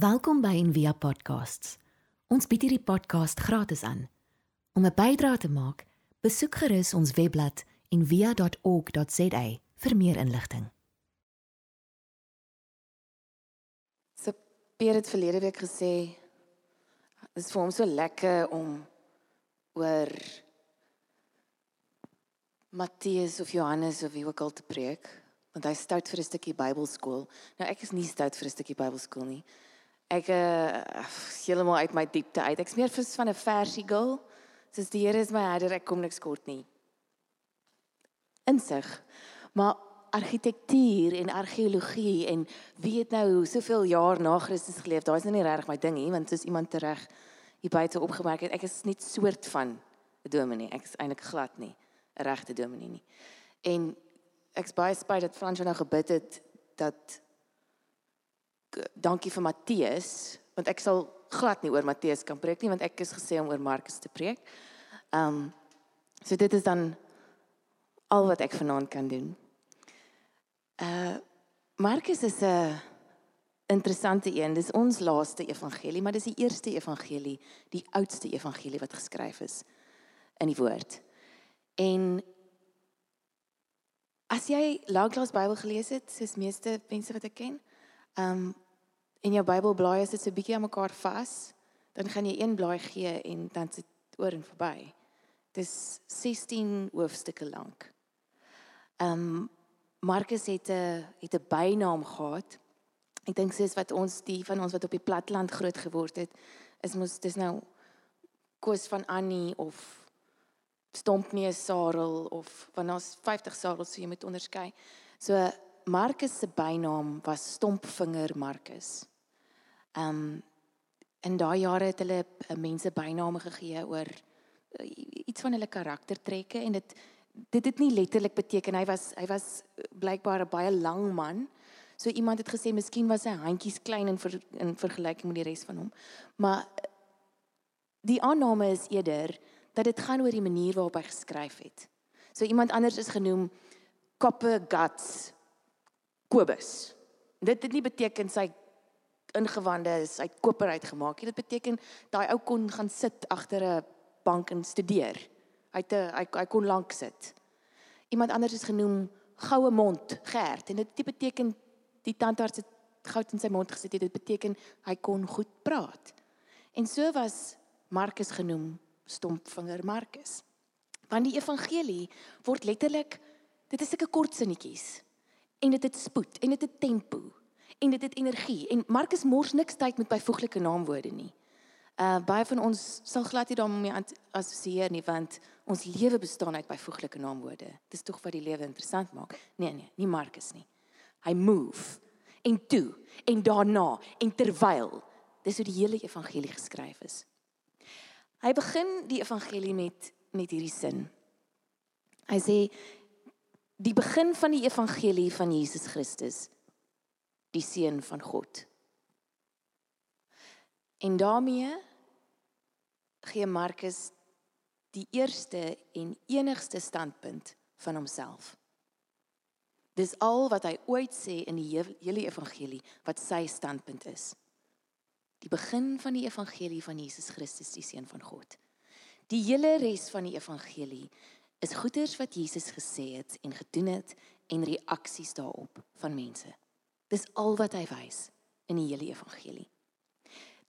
Welkom by Envia Podcasts. Ons bied hierdie podcast gratis aan. Om 'n bydrae te maak, besoek gerus ons webblad en via.org.za vir meer inligting. So Pierre het verlede week gesê dit is vir hom so lekker om oor Matteus of Johannes of wie ook al te preek want hy stout vir 'n stukkie Bybelskool. Nou ek is nie stout vir 'n stukkie Bybelskool nie. Ek uh heeltemal uit my diepte uit. Ek's meer van 'n versie girl. Soos die Here is my herder, ek kom niks kort nie. Insig. Maar argitektuur en argeologie en weet nou hoe soveel jaar na Christus geleef, daai is nou nie regtig my ding nie, want soos iemand tereg hier buite opgemerk het, ek is net soort van 'n dominee. Ek is eintlik glad nie 'n regte dominee nie. En ek's baie spyt dat Frans nou gebid het dat dankie vir Matteus, want ek sal glad nie oor Matteus kan preek nie, want ek is gesê om oor Markus te preek. Ehm um, so dit is dan al wat ek vanaand kan doen. Uh Markus is 'n interessante een. Dis ons laaste evangelie, maar dis die eerste evangelie, die oudste evangelie wat geskryf is in die woord. En as jy lanklaas Bybel gelees het, soos meeste mense wat ek ken, um, in jou Bybelblaai is dit so bietjie aan mekaar vas, dan gaan jy een blaai gee en dan sit oor en verby. Dis 16 hoofstukke lank. Ehm um, Markus het 'n het 'n bynaam gehad. Ek dink sies wat ons die van ons wat op die platland groot geword het, is mos dis nou Koos van Annie of Stompneus Sarel of van ons 50 Sarels so jy moet onderskei. So Markus se bynaam was Stompvinger Markus. Ehm um, in daai jare het hulle mense byname gegee oor uh, iets van hulle karaktertrekke en dit dit het nie letterlik beteken hy was hy was blykbaar 'n baie lang man. So iemand het gesê miskien was sy handjies klein in ver, in vergelyking met die res van hom. Maar die aanname is eerder dat dit gaan oor die manier waarop hy geskryf het. So iemand anders is genoem Koppe Guts Kobus. Dit het nie beteken sy ingewande is uit koper uitgemaak nie. Dit beteken daai ou kon gaan sit agter 'n bank en studeer. Hy het 'n hy, hy kon lank sit. Iemand anders is genoem goue mond, Gert, en dit beteken die tandarts het goud in sy mond gesit. Dit beteken hy kon goed praat. En so was Markus genoem stompvinger Markus. Want die evangelie word letterlik dit is sulke kort sinnetjies. En dit het spoed en dit het tempo en dit het energie en Markus mors niks tyd met byvoeglike naamwoorde nie. Uh baie van ons sal glad nie daarmee assosieer nie want ons lewe bestaan uit byvoeglike naamwoorde. Dis tog wat die lewe interessant maak. Nee nee, nie Markus nie. Hy move en toe en daarna en terwyl dis hoe die hele evangelie geskryf is. Hy begin die evangelie met met hierdie sin. Hy sê die begin van die evangelie van Jesus Christus die seun van God. En daarmee gee Markus die eerste en enigste standpunt van homself. Dis al wat hy ooit sê in die hele evangelie wat sy standpunt is. Die begin van die evangelie van Jesus Christus die seun van God. Die hele res van die evangelie is goeders wat Jesus gesê het en gedoen het en reaksies daarop van mense. Dis al wat hy wys in die hele evangelie.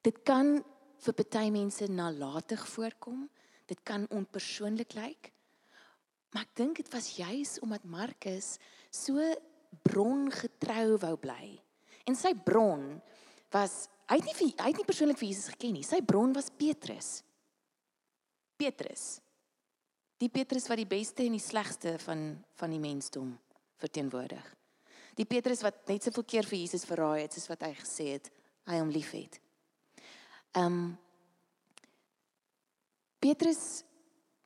Dit kan vir party mense nalatig voorkom. Dit kan onpersoonlik lyk. Maar ek dink dit was juis omdat Markus so brongetrou wou bly. En sy bron was hy het nie vir, hy het nie persoonlik vir Jesus geken nie. Sy bron was Petrus. Petrus. Die Petrus wat die beste en die slegste van van die mensdom verteenwoordig. Die Petrus wat net soveel keer vir Jesus verraai het soos wat hy gesê het hy hom liefhet. Ehm um, Petrus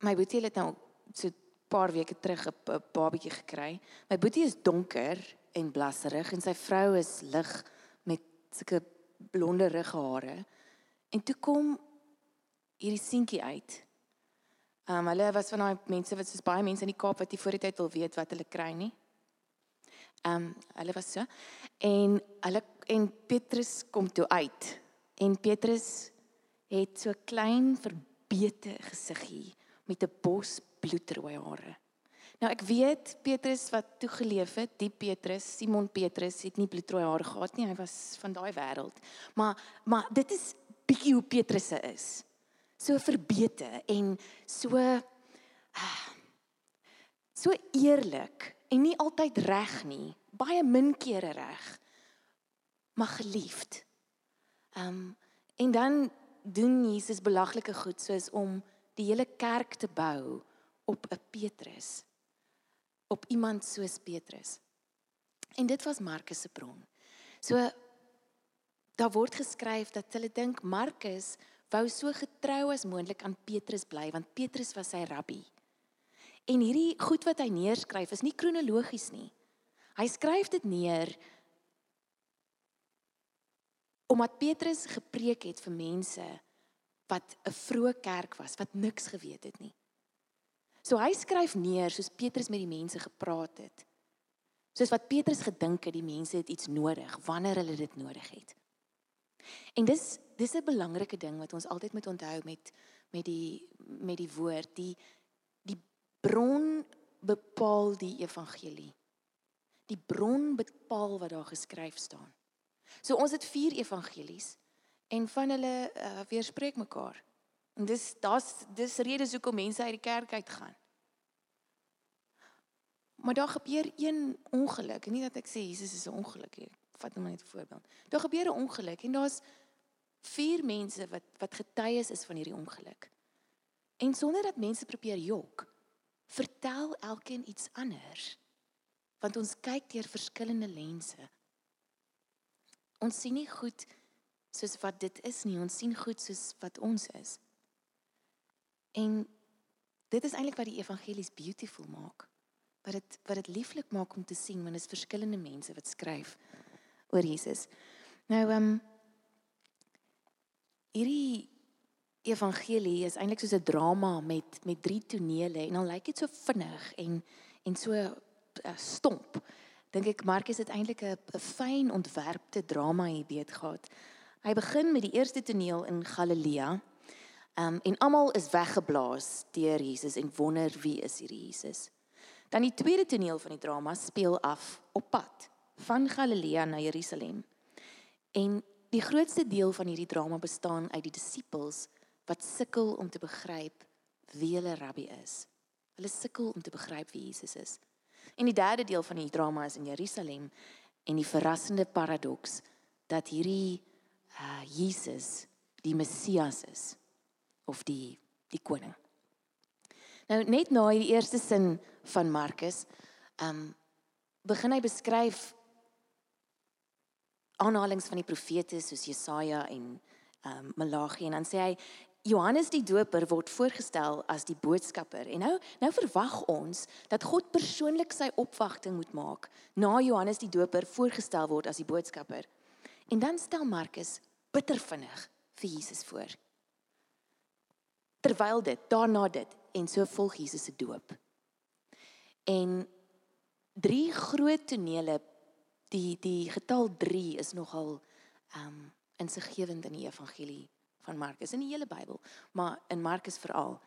my boetie het nou so 'n paar weke terug 'n babatjie gekry. My boetie is donker en blasserig en sy vrou is lig met sulke blonde rughare. En toe kom hierdie seentjie uit. Ehm um, hulle was van daai mense wat soos baie mense in die Kaap wat nie voor die tyd wil weet wat hulle kry nie. Ehm um, hulle was so en hulle en Petrus kom toe uit. En Petrus het so klein verbete gesiggie met 'n bos bloedrooi hare. Nou ek weet Petrus wat toe geleef het, die Petrus, Simon Petrus het nie bloedrooi hare gehad nie, hy was van daai wêreld. Maar maar dit is bietjie hoe Petrus is. So verbete en so ah, so eerlik en nie altyd reg nie, baie min kere reg. Maar geliefd. Ehm um, en dan doen Jesus belaglike goed soos om die hele kerk te bou op 'n Petrus op iemand soos Petrus. En dit was Markus se bron. So daar word geskryf dat hulle dink Markus wou so getrou as moontlik aan Petrus bly want Petrus was sy rabbi. En hierdie goed wat hy neerskryf is nie kronologies nie. Hy skryf dit neer omdat Petrus gepreek het vir mense wat 'n vroeë kerk was wat niks geweet het nie. So hy skryf neer soos Petrus met die mense gepraat het. Soos wat Petrus gedink het die mense het iets nodig wanneer hulle dit nodig het. En dis dis 'n belangrike ding wat ons altyd moet onthou met met die met die woord, die die bron bepaal die evangelie. Die bron bepaal wat daar geskryf staan. So ons het vier evangelies en van hulle uh, weerspreek mekaar. En dis daar's dis redes hoekom mense uit die kerk uit gaan. Maar daar gebeur een ongeluk, nie dat ek sê Jesus is 'n ongeluk nie. Vat nou net 'n voorbeeld. Daar gebeur 'n ongeluk en daar's vier mense wat wat getuies is van hierdie ongeluk. En sonder dat mense probeer jok, vertel elkeen iets anders. Want ons kyk deur verskillende lense. Ons sien nie goed soos wat dit is nie, ons sien goed soos wat ons is. En dit is eintlik wat die evangelies beautiful maak. Wat dit wat dit lieflik maak om te sien want dit is verskillende mense wat skryf oor Jesus. Nou ehm um, hierdie evangelie is eintlik soos 'n drama met met drie tonele en dan lyk dit so vinnig en en so uh, stomp. Dink ek Markus het eintlik 'n fyn ontwerpte drama hier beet gehad. Hy begin met die eerste toneel in Galilea Um, en almal is weggeblaas deur Jesus en wonder wie is hierdie Jesus. Dan die tweede toneel van die drama speel af op pad van Galilea na Jerusalem. En die grootste deel van hierdie drama bestaan uit die disippels wat sukkel om te begryp wie hulle rabbi is. Hulle sukkel om te begryp wie Jesus is. En die derde deel van die drama is in Jerusalem en die verrassende paradoks dat hierdie uh, Jesus die Messias is of die die koning. Nou net na die eerste sin van Markus, ehm um, begin hy beskryf aanhalinge van die profete soos Jesaja en ehm um, Malagi en dan sê hy Johannes die Doper word voorgestel as die boodskapper. En nou nou verwag ons dat God persoonlik sy opwagting moet maak na Johannes die Doper voorgestel word as die boodskapper. En dan stel Markus bitter vinnig vir Jesus voor terwyl dit daarna dit en so volg Jesus se doop. En drie groot tonele die die getal 3 is nogal ehm um, insiggewend in die evangelie van Markus in die hele Bybel, maar in Markus veral.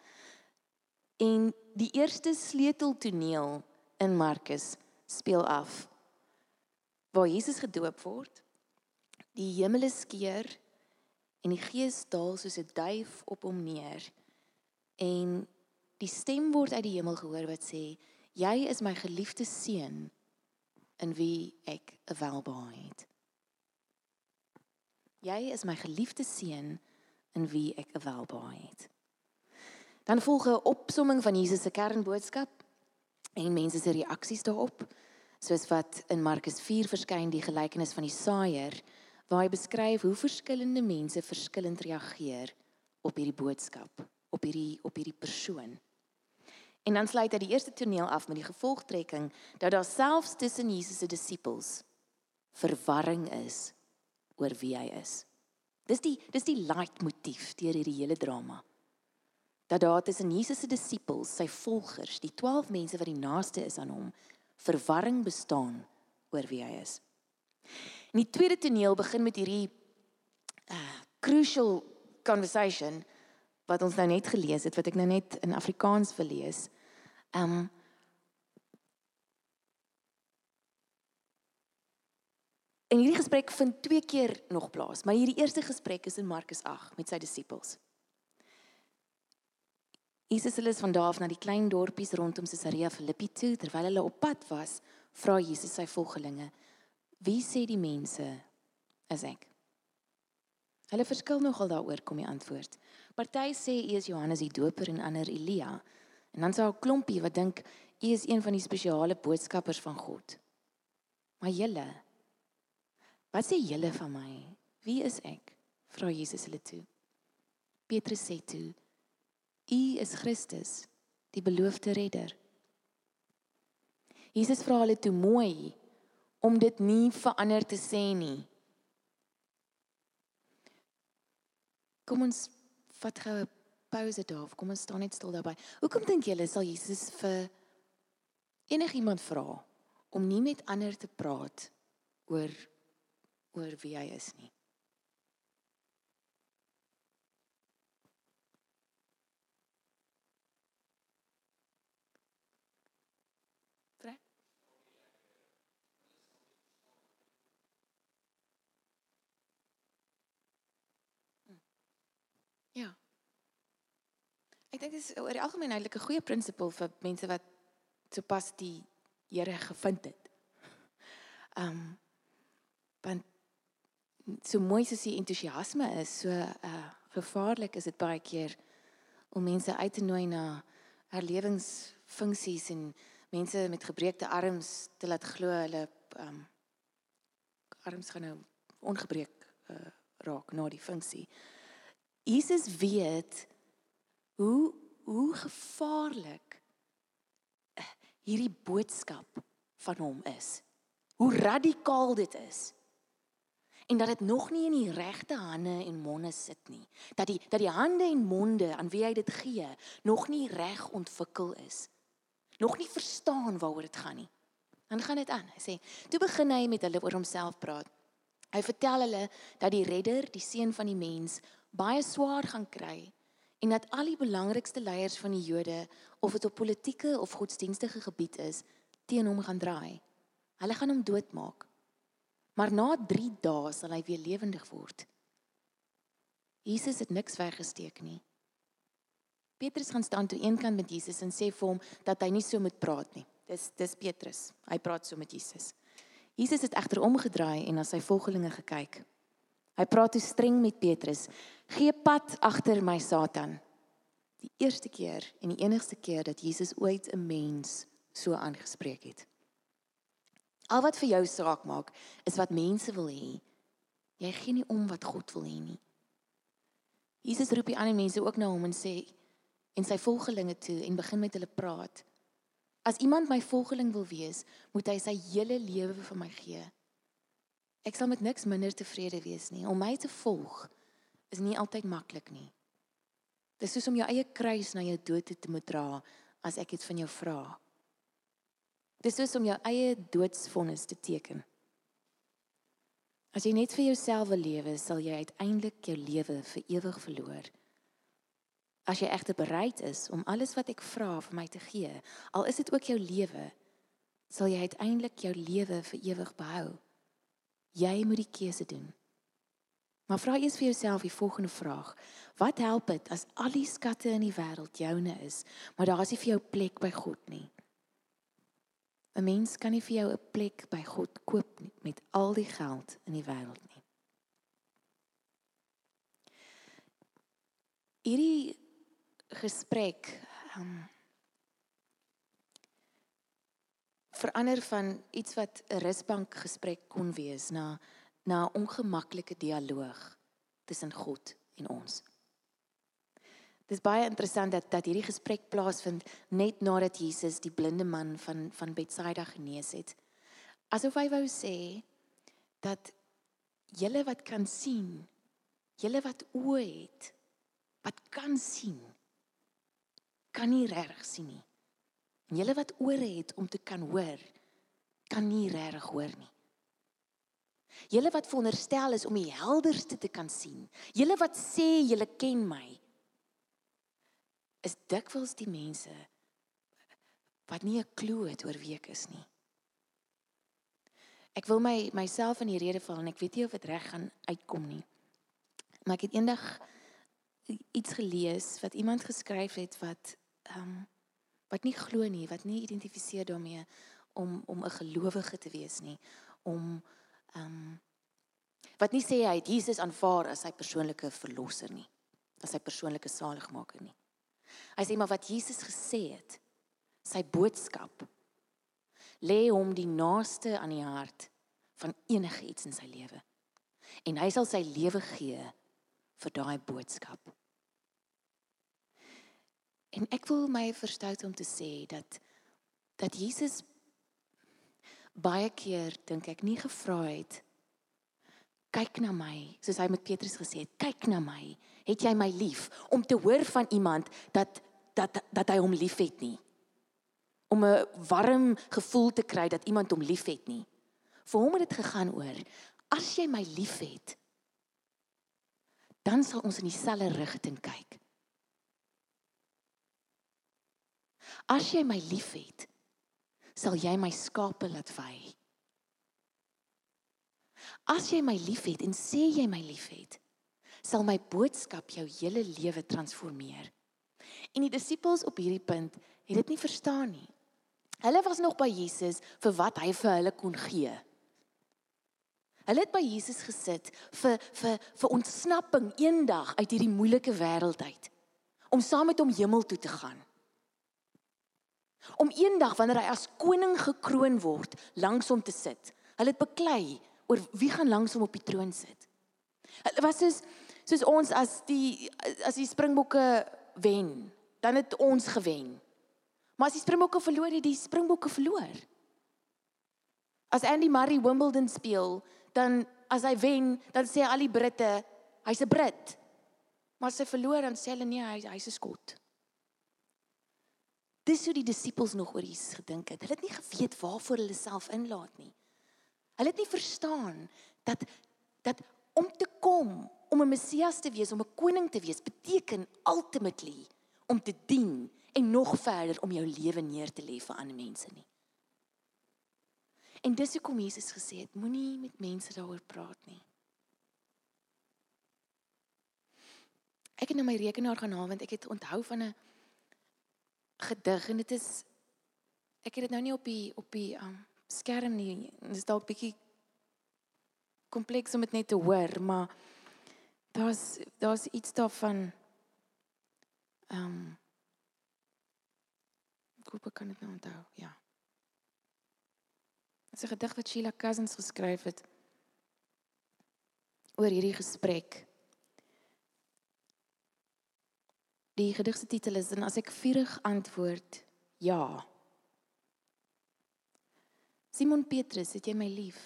En die eerste sleuteltoneel in Markus speel af waar Jesus gedoop word. Die hemele skeur en die gees daal soos 'n duif op hom neer En die stem word uit die hemel gehoor wat sê: "Jy is my geliefde seun in wie ek welbehaag het." Jy is my geliefde seun in wie ek welbehaag het. Dan volg 'n opsomming van Jesus se kernboodskap en mense se reaksies daarop, soos wat in Markus 4 verskyn die gelykenis van die saaier waar hy beskryf hoe verskillende mense verskillend reageer op hierdie boodskap op hierdie op hierdie persoon. En dan sluit hy die eerste toneel af met die gevolgtrekking dat daar selfs tussen Jesus se disippels verwarring is oor wie hy is. Dis die dis die leitmotief deur hierdie hele drama. Dat daar tussen Jesus se disippels, sy volgers, die 12 mense wat die naaste is aan hom, verwarring bestaan oor wie hy is. En die tweede toneel begin met hierdie uh crucial conversation wat ons nou net gelees het wat ek nou net in Afrikaans verlees. Um En hierdie gesprek vind twee keer nog plaas, maar hierdie eerste gesprek is in Markus 8 met sy disippels. Jesus hulle is van daar af na die klein dorpies rondom Caesarea Philippi toe terwyl hulle op pad was, vra Jesus sy volgelinge: "Wie sê die mense is ek?" Hulle verskil nogal daaroor kom die antwoord. Party sê u is Johannes die Doper en ander Elia. En dan sou 'n klompie wat dink u is een van die spesiale boodskappers van God. Maar julle Wat sê julle van my? Wie is ek? Vra Jesus hulle toe. Petrus sê toe: U is Christus, die beloofde redder. Jesus vra hulle toe mooi om dit nie verander te sê nie. Kom ons vat gou 'n pause daar. Kom ons staan net stil daarby. Hoekom dink julle sal Jesus vir enigiemand vra om nie met ander te praat oor oor wie hy is nie? Ja. Ek dink dit is oor die algemeen eintlik 'n goeie beginsel vir mense wat sopas die Here gevind het. Um, want so mooi soos die entoesiasme is, so uh gevaarlik is dit baie keer om mense uit te nooi na herlewingsfunksies en mense met gebreekte arms te laat glo hulle um, arms gaan nou ongebreek uh, raak na die funksie. Jesus weet hoe hoe gevaarlik eh, hierdie boodskap van hom is. Hoe radikaal dit is. En dat dit nog nie in die regte hande en monde sit nie. Dat die dat die hande en monde aan wie hy dit gee, nog nie reg ontwikkel is. Nog nie verstaan waaroor dit gaan nie. Dan gaan dit aan. Hy sê, toe begin hy met hulle oor homself praat. Hy vertel hulle dat die redder, die seun van die mens, baie swaar gaan kry en dat al die belangrikste leiers van die Jode of dit op politieke of godsdienstige gebied is teen hom gaan draai. Hulle gaan hom doodmaak. Maar na 3 dae sal hy weer lewendig word. Jesus het niks weggesteek nie. Petrus gaan staan toe eenkant met Jesus en sê vir hom dat hy nie so moet praat nie. Dis dis Petrus. Hy praat so met Jesus. Jesus het egter omgedraai en na sy volgelinge gekyk. Hy praat te streng met Petrus. Gee pad agter my Satan. Die eerste keer en die enigste keer dat Jesus ooit 'n mens so aangespreek het. Al wat vir jou saak maak, is wat mense wil hê. Jy gee nie om wat God wil hê nie. Jesus roep die ander mense ook na hom en sê en sy volgelinge toe en begin met hulle praat. As iemand my volgeling wil wees, moet hy sy hele lewe vir my gee. Ek sal met niks minder tevrede wees nie. Om my te volg is nie altyd maklik nie. Dis soos om jou eie kruis na jou dood te moet dra as ek dit van jou vra. Dis soos om jou eie doodsvonnis te teken. As jy net vir jouself wil lewe, sal jy uiteindelik jou lewe vir ewig verloor. As jy egter bereid is om alles wat ek vra vir my te gee, al is dit ook jou lewe, sal jy uiteindelik jou lewe vir ewig behou. Jy moet die keuse doen. Maar vra eers vir jouself die volgende vraag: Wat help dit as al die skatte in die wêreld joune is, maar daar is nie vir jou plek by God nie? 'n Mens kan nie vir jou 'n plek by God koop nie met al die geld in die wêreld nie. Hierdie gesprek um, verander van iets wat 'n rusbank gesprek kon wees na na 'n ongemaklike dialoog tussen God en ons. Dit is baie interessant dat dat hierdie gesprek plaasvind net nadat Jesus die blinde man van van Betsaida genees het. Asof hy wou sê dat julle wat kan sien, julle wat oë het, wat kan sien, kan nie reg sien nie. En julle wat ore het om te kan hoor, kan nie regtig hoor nie. Julle wat veronderstel is om die helderste te kan sien. Julle wat sê julle ken my. Is dikwels die mense wat nie 'n klou het oor wie ek is nie. Ek wil my myself in die rede val en ek weet nie of dit reg gaan uitkom nie. Maar ek het eendag iets gelees wat iemand geskryf het wat ehm um, wat nie glo nie, wat nie identifiseer daarmee om om 'n gelowige te wees nie, om ehm um, wat nie sê hy het Jesus aanvaar as sy persoonlike verlosser nie, as sy persoonlike saligmaker nie. Hy sê maar wat Jesus gesê het, sy boodskap lê hom die naaste aan die hart van enige iets in sy lewe. En hy sal sy lewe gee vir daai boodskap. En ek wil my verstout om te sê dat dat Jesus baie keer dink ek nie gevra het kyk na my soos hy met Petrus gesê het kyk na my. Het jy my lief? om te hoor van iemand dat dat dat hy hom liefhet nie. Om 'n warm gevoel te kry dat iemand hom liefhet nie. Vir hom het dit gegaan oor as jy my liefhet dan sal ons in dieselfde rigting kyk as jy my liefhet sal jy my skape laat vy. As jy my liefhet en sê jy my liefhet, sal my boodskap jou hele lewe transformeer. En die disippels op hierdie punt het dit nie verstaan nie. Hulle was nog by Jesus vir wat hy vir hulle kon gee. Hulle het by Jesus gesit vir vir vir ontsnapping eendag uit hierdie moeilike wêreld uit om saam met hom hemel toe te gaan om eendag wanneer hy as koning gekroon word langs hom te sit. Hulle het beklei oor wie gaan langs hom op die troon sit. Hulle was soos soos ons as die as die Springbokke wen, dan het ons gewen. Maar as die Springbokke verloor, het die Springbokke verloor. As Andy Murray Wimbledon speel, dan as hy wen, dan sê al die Britte hy's 'n Brit. Maar as hy verloor, dan sê hulle nee, hy hy's 'n Skot. Dis hoe die disippels nog oor Jesus gedink het. Hulle het nie geweet waarvoor hulle self inlaat nie. Hulle het nie verstaan dat dat om te kom, om 'n Messias te wees, om 'n koning te wees, beteken ultimately om te dien en nog verder om jou lewe neer te lê vir ander mense nie. En dis hoekom Jesus gesê het, moenie met mense daaroor praat nie. Ek het nou my rekenaar gaan haal want ek het onthou van 'n gedig en dit is ek het dit nou nie op die op die um, skerm nie. Dit is dalk bietjie kompleks om dit net te hoor, maar daar's daar's iets daarvan ehm um, Hoe kan dit nou onthou? Ja. Dit is 'n gedig wat Sheila Cousins geskryf het oor hierdie gesprek. Die gedig se titel is en as ek vurig antwoord ja. Simon Petrus, het jy my lief?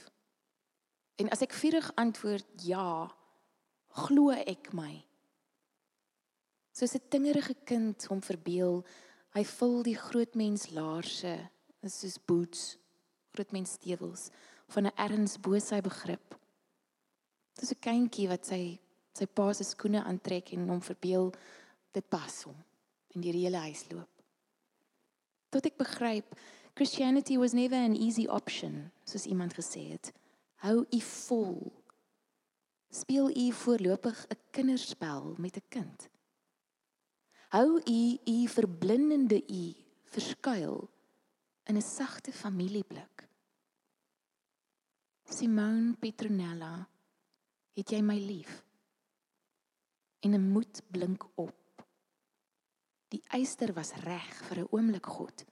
En as ek vurig antwoord ja, glo ek my. Soos 'n tingerige kind hom verbeel, hy vul die groot mens laarse, soos boots, groot mens stewels van 'n erns bo sy begrip. Dis 'n kindjie wat sy sy pa se skoene aantrek en hom verbeel dit pas hom in die hele huis loop. Tot ek begryp Christianity was never an easy option, soos iemand gesê het. Hou u vol. Speel u voorlopig 'n kinderspel met 'n kind. Hou u u verblindende u verskuil in 'n sagte familieblik. Simone Petronella, het jy my lief? En 'n moed blink op. Die eyster was reg vir 'n oomblik God.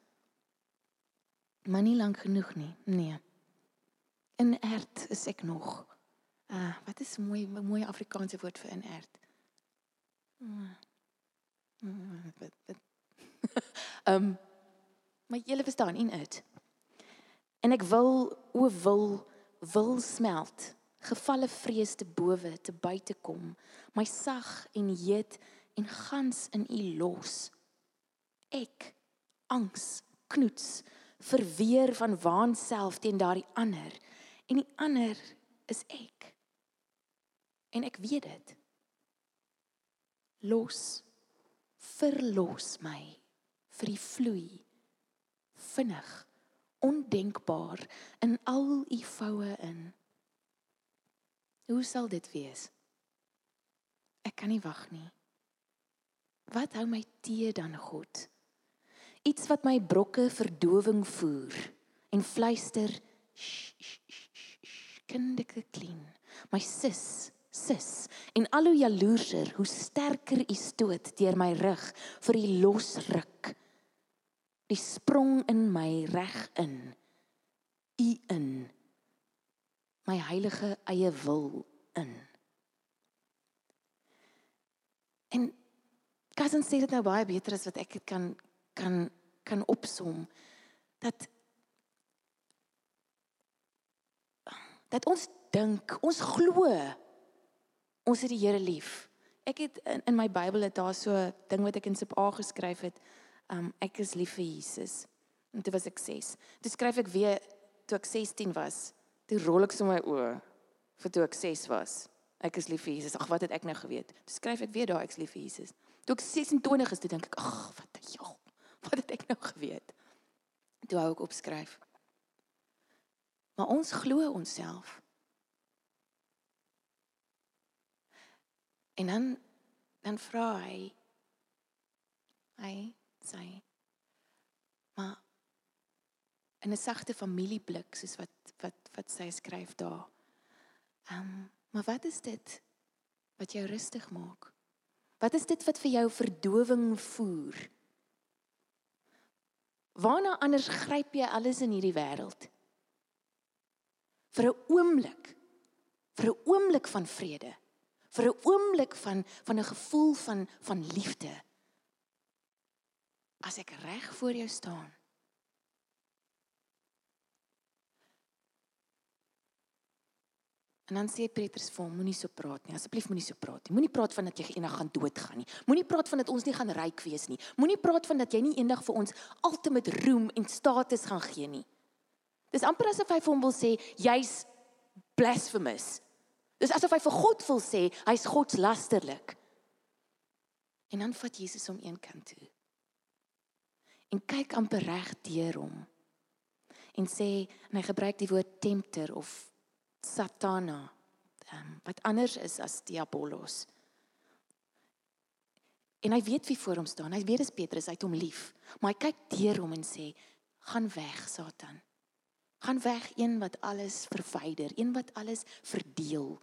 Maar nie lank genoeg nie. Nee. In erd is ek nog. Uh, wat is mooi mooi Afrikaanse woord vir in erd? Ehm um, maar jy verstaan in erd. En ek wil o wil wil smelt. Gevalle vrees te bowe te buite kom. My sag en heet en gans in u los. Ek angs knoets verweer van waanself teen daardie ander en die ander is ek. En ek weet dit. Los verlos my vir die vloei vinnig ondenkbaar in al u voue in. Hoe sal dit wees? Ek kan nie wag nie. Wat hou my teë dan God? Iets wat my brokke verdowing voer en fluister kindike clean. My sis, sis en al hoe jaloerser, hoe sterker u stoot deur my rug vir die losruk. Die sprong in my reg in. U in my heilige eie wil in. En Cousin sê dit nou baie beter as wat ek dit kan kan kan opsom dat dat ons dink, ons glo ons het die Here lief. Ek het in, in my Bybel het daar so ding wat ek in Sep A geskryf het. Um ek is lief vir Jesus. En dit was ek 6. Toe skryf ek weer toe ek 16 was. Toe rol ek so my oë vir toe ek 6 was. Ek is lief vir Jesus. Ag wat het ek nou geweet? Toe skryf ek weer daar ek is lief vir Jesus. Toe ek 26 is, toe dink ek, ag, wat 'n jol. Wat het ek nou geweet? Toe hou ek opskryf. Maar ons glo onsself. En dan dan vra hy hy sê maar in 'n sagte familieblik soos wat wat wat sy skryf daar. Ehm, um, maar wat is dit wat jou rustig maak? Wat is dit wat vir jou verdowing voer? Waarna anders gryp jy alles in hierdie wêreld? Vir 'n oomblik. Vir 'n oomblik van vrede. Vir 'n oomblik van van 'n gevoel van van liefde. As ek reg voor jou staan En dan sê Petrus vir hom, moenie so praat nie. Asseblief moenie so praat nie. Moenie praat van dat jy eendag gaan doodgaan nie. Moenie praat van dat ons nie gaan ryk wees nie. Moenie praat van dat jy nie eendag vir ons ultimate roem en status gaan gee nie. Dis amper asof hy vir hom wil sê jy's blasphemous. Dis asof hy vir God wil sê hy's godslasterlik. En dan vat Jesus hom een kant toe. En kyk amper reg deur hom. En sê en hy gebruik die woord tempter of Satana, um, wat anders is as Diabolos. En hy weet wie voor hom staan. Hy weet dis Petrus, hy het hom lief. Maar hy kyk deur hom en sê: "Gaan weg, Satan. Gaan weg, een wat alles verwyder, een wat alles verdeel.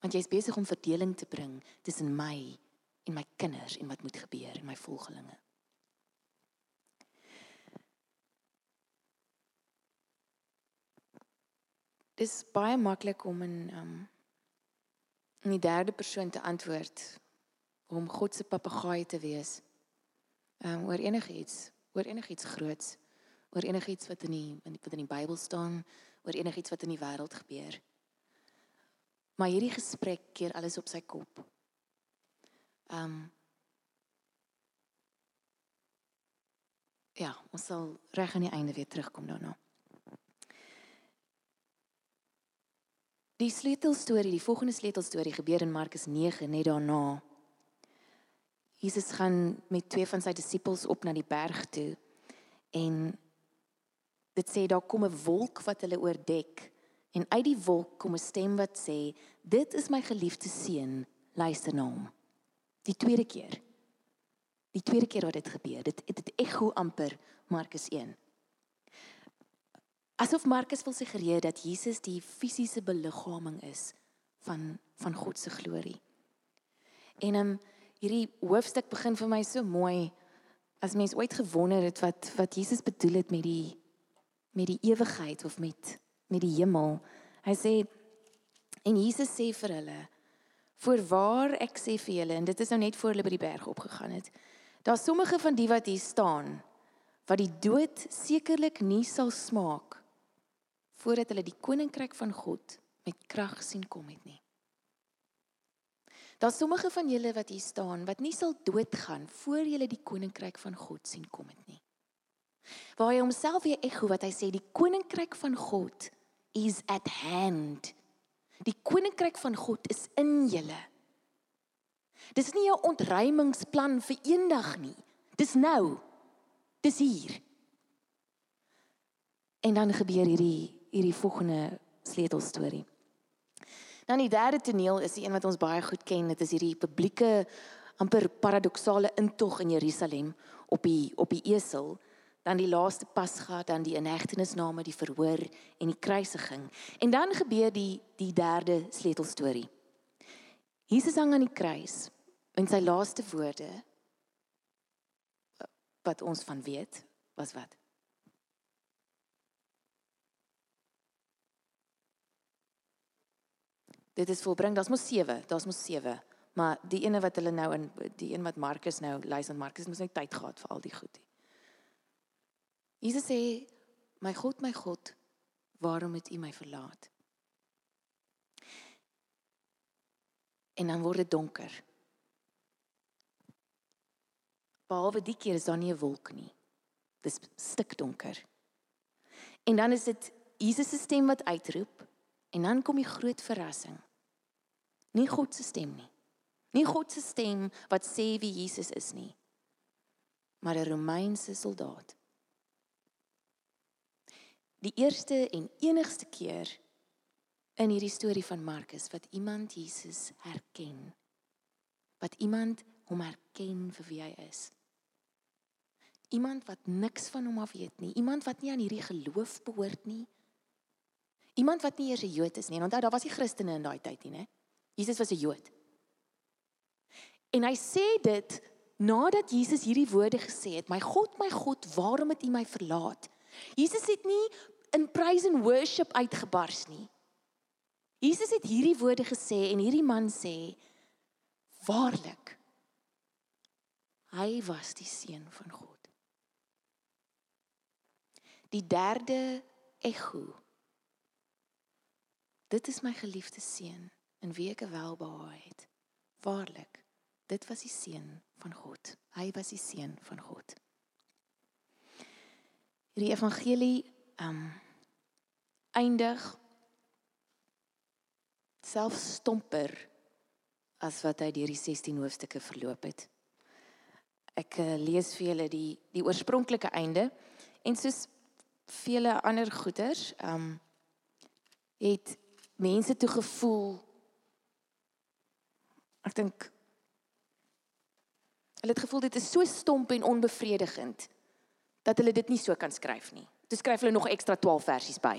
Want jy's besig om verdeling te bring tussen my en my kinders en wat moet gebeur en my volgelinge." Dis baie maklik om in um in die derde persoon te antwoord om God se papegaai te wees. Um oor enigiets, oor enigiets groots, oor enigiets wat in die wat in die Bybel staan, oor enigiets wat in die wêreld gebeur. Maar hierdie gesprek keer alles op sy kop. Um Ja, ons sal reg aan die einde weer terugkom daarna. Die sleutelstorie, die volgende sleutelstorie gebeur in Markus 9 net daarna. Jesus gaan met twee van sy disippels op na die berg toe en dit sê daar kom 'n wolk wat hulle oordek en uit die wolk kom 'n stem wat sê dit is my geliefde seun luister na hom. Die tweede keer. Die tweede keer wat dit gebeur, dit dit ekho amper Markus 1. Asof Markus wil suggereer dat Jesus die fisiese beliggaaming is van van God se glorie. En um, hierdie hoofstuk begin vir my so mooi as mens ooit gewonder het wat wat Jesus bedoel het met die met die ewigheid of met met die hemel. Hy sê en Jesus sê vir hulle Voorwaar ek sê vir julle en dit is nou net voor hulle by die berg opgegaan het. Daar sommige van die wat hier staan wat die dood sekerlik nie sal smaak voordat hulle die koninkryk van God met krag sien kom het nie. Daar's sommige van julle wat hier staan wat nie sal doodgaan voor julle die koninkryk van God sien kom het nie. Waar hy homself weer ekho wat hy sê die koninkryk van God is at hand. Die koninkryk van God is in julle. Dis nie 'n ontruimingsplan vir eendag nie. Dis nou. Dis hier. En dan gebeur hierdie hierdie volgende sleutelstorie. Dan die derde toneel is die een wat ons baie goed ken. Dit is hierdie publieke amper paradoksale intog in Jerusalem op die op die esel dan die laaste pasga, dan die inhegtenisname, die verhoor en die kruisiging. En dan gebeur die die derde sleutelstorie. Jesus hang aan die kruis en sy laaste woorde wat ons van weet was wat? Dit is volbring, daar's mos 7, daar's mos 7. Maar die ene wat hulle nou in die een wat Markus nou luister, Markus mos net tyd gehad vir al die goed. Jesus sê, "My God, my God, waarom het U my verlaat?" En dan word dit donker. Behalwe die keer is daar nie 'n wolk nie. Dis stikdonker. En dan is dit Jesus se stem wat uitroep en dan kom die groot verrassing. Nie God se stem nie. Nie God se stem wat sê wie Jesus is nie. Maar 'n Romeinse soldaat die eerste en enigste keer in hierdie storie van Markus wat iemand Jesus herken. Wat iemand hom herken vir wie hy is. Iemand wat niks van hom af weet nie, iemand wat nie aan hierdie geloof behoort nie. Iemand wat nie eers 'n Jood is nie. Onthou, daar was nie Christene in daai tyd nie, né? Jesus was 'n Jood. En hy sê dit nadat Jesus hierdie woorde gesê het: "My God, my God, waarom het U my verlaat?" Jesus het nie in praise and worship uitgebars nie. Jesus het hierdie woorde gesê en hierdie man sê waarlik hy was die seun van God. Die derde ekho. Dit is my geliefde seun in wie ek welbehae het. Waarlik, dit was die seun van God. Hy was die seun van God. Hierdie evangelie um eindig self stomper as wat hy deur die 16 hoofstukke verloop het. Ek uh, lees vir julle die die oorspronklike einde en soos vele ander goeters, um het mense toe gevoel ek dink hulle het gevoel dit is so stomp en onbevredigend dat hulle dit nie so kan skryf nie. Toe skryf hulle nog ekstra 12 versies by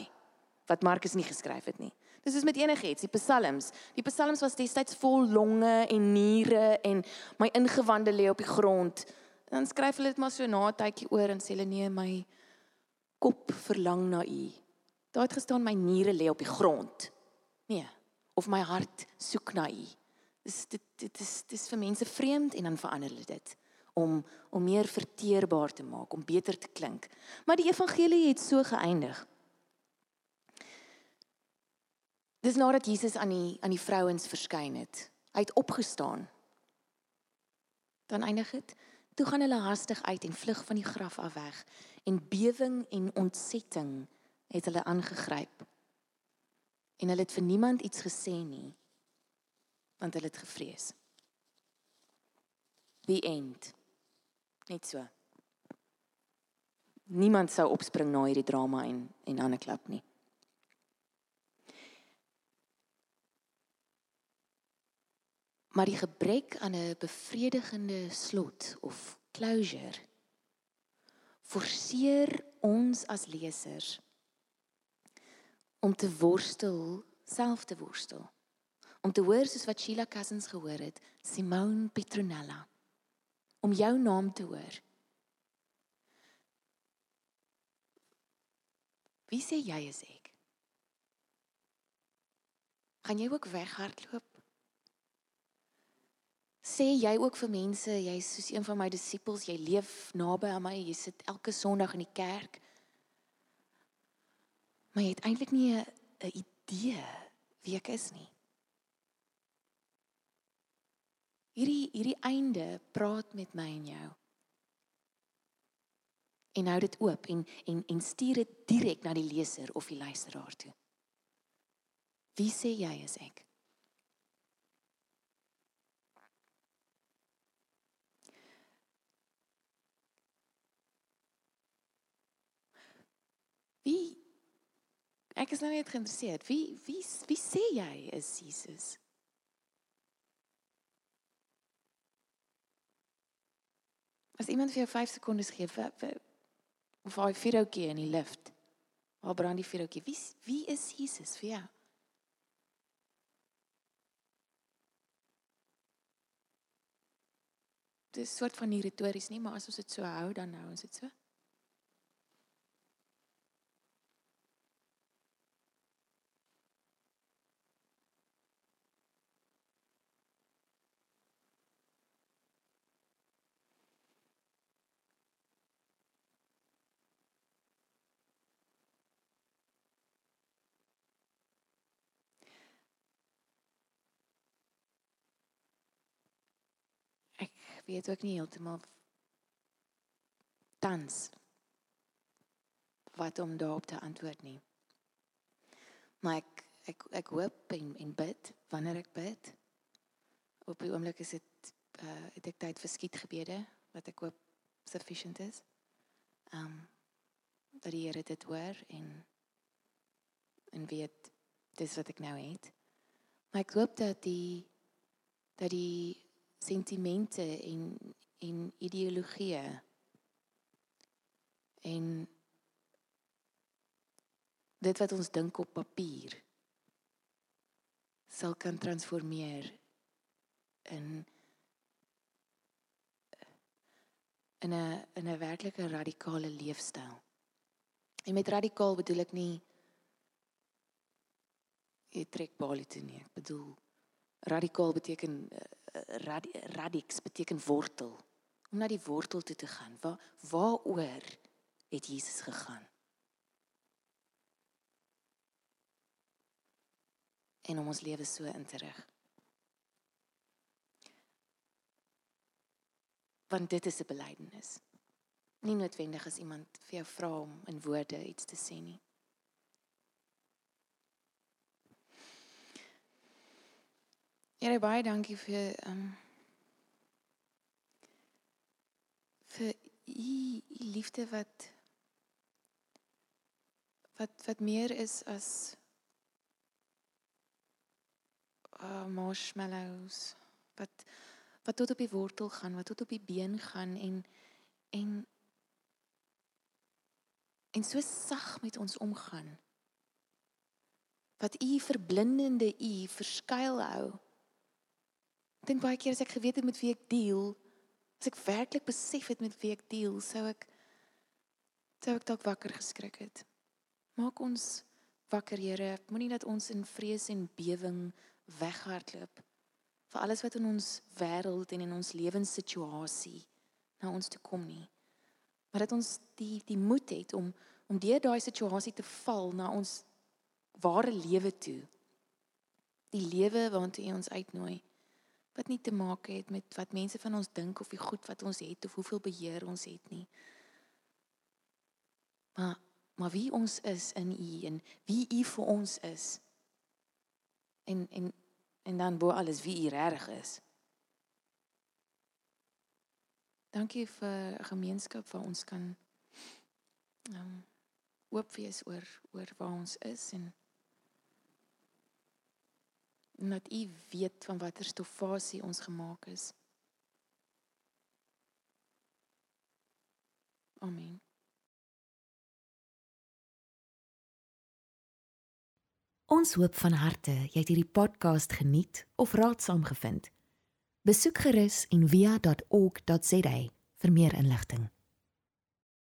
wat Markus nie geskryf het nie. Dis is met enigiets, die psalms. Die psalms was destyds vol longe en niere en my ingewande lê op die grond. Dan skryf hulle dit maar so na 'n tydjie oor en sê hulle nee, my kop verlang na U. Daar het gestaan my niere lê op die grond. Nee, of my hart soek na U. Dis dit dit is dis vir mense vreemd en dan verander hulle dit om om meer verteerbaar te maak, om beter te klink. Maar die evangelie het so geëindig. Dis nadat Jesus aan die aan die vrouens verskyn het. Hy het opgestaan. Dan eindig dit. Toe gaan hulle hastig uit en vlug van die graf af weg en bewing en ontsetting het hulle aangegryp. En hulle het vir niemand iets gesê nie want hulle het gevrees. The end. Net so. Niemand sou opspring na hierdie drama en en ander klap nie. Maar die gebrek aan 'n bevredigende slot of closure forceer ons as lesers om te worstel, self te worstel. Om te hoor soos wat Sheila Cousins gehoor het, Simone Petronella. Om jou naam te hoor. Wie sê jy is ek? Gaan jy ook weghardloop? sê jy ook vir mense jy's soos een van my disippels jy leef naby aan my jy sit elke sonderdag in die kerk maar jy het eintlik nie 'n idee wie ek is nie hierdie hierdie einde praat met my en jou En hou dit oop en en en stuur dit direk na die leser of die luisteraar toe. Wie sê jy is ek? Wie Ek is nou net geïnteresseerd. Wie wie wie sê jy is Jesus? As iemand vir jou 5 sekondes gee, of hy vir jou gee in die lift. Waar brand die vuurtjie? Wie wie is Jesus vir jou? Dit is soort van retories nie, maar as ons dit so hou, dan hou ons dit so. Weet ook nie heeltemal tans wat om daarop te antwoord nie. Maar ek ek ek hoop en en bid wanneer ek bid. Op die oomblik is dit uh het ek tyd vir skietgebede wat ek hoop sufficient is. Um dat die Here dit hoor en en weet dis wat ek nou het. Maar ek hoop dat die dat die sentimente en en ideologieë en dit wat ons dink op papier sal kan transformeer in in 'n in 'n werklike radikale leefstyl. En met radikaal bedoel ek nie jy trek balie toe nie. Ek bedoel radikaal beteken uh, rad, radix beteken wortel. Om na die wortel toe te gaan. Waar waaroor het Jesus gegaan? En om ons lewe so in te rig. Want dit is 'n belydenis. Nie noodwendig as iemand vir jou vra om in woorde iets te sê nie. Here baie dankie vir ehm um, vir u liefde wat wat wat meer is as uh, marshmallows wat wat tot op die wortel gaan, wat tot op die been gaan en en en so sag met ons omgaan. Wat u verblindende u verskuil hou dink baie keer as ek geweet het met wie ek deel, as ek werklik besef het met wie ek deel, sou ek sou ek dalk wakker geskrik het. Maak ons wakker, Here. Moenie dat ons in vrees en bewering weghardloop vir alles wat in ons wêreld en in ons lewenssituasie na ons toe kom nie. Maar dat ons die die moed het om om deur daai situasie te val na ons ware lewe toe. Die lewe waartoe U ons uitnooi wat nie te maak het met wat mense van ons dink of die goed wat ons het of hoeveel beheer ons het nie. Maar maar wie ons is in U en wie U vir ons is. En en en dan bo alles wie U reg is. Dankie vir 'n gemeenskap waar ons kan ehm um, oop wees oor oor waar ons is en en dat u weet van watter stofasie ons gemaak is. Amen. Ons hoop van harte jy het hierdie podcast geniet of raadsaam gevind. Besoek gerus en via.ok.za vir meer inligting.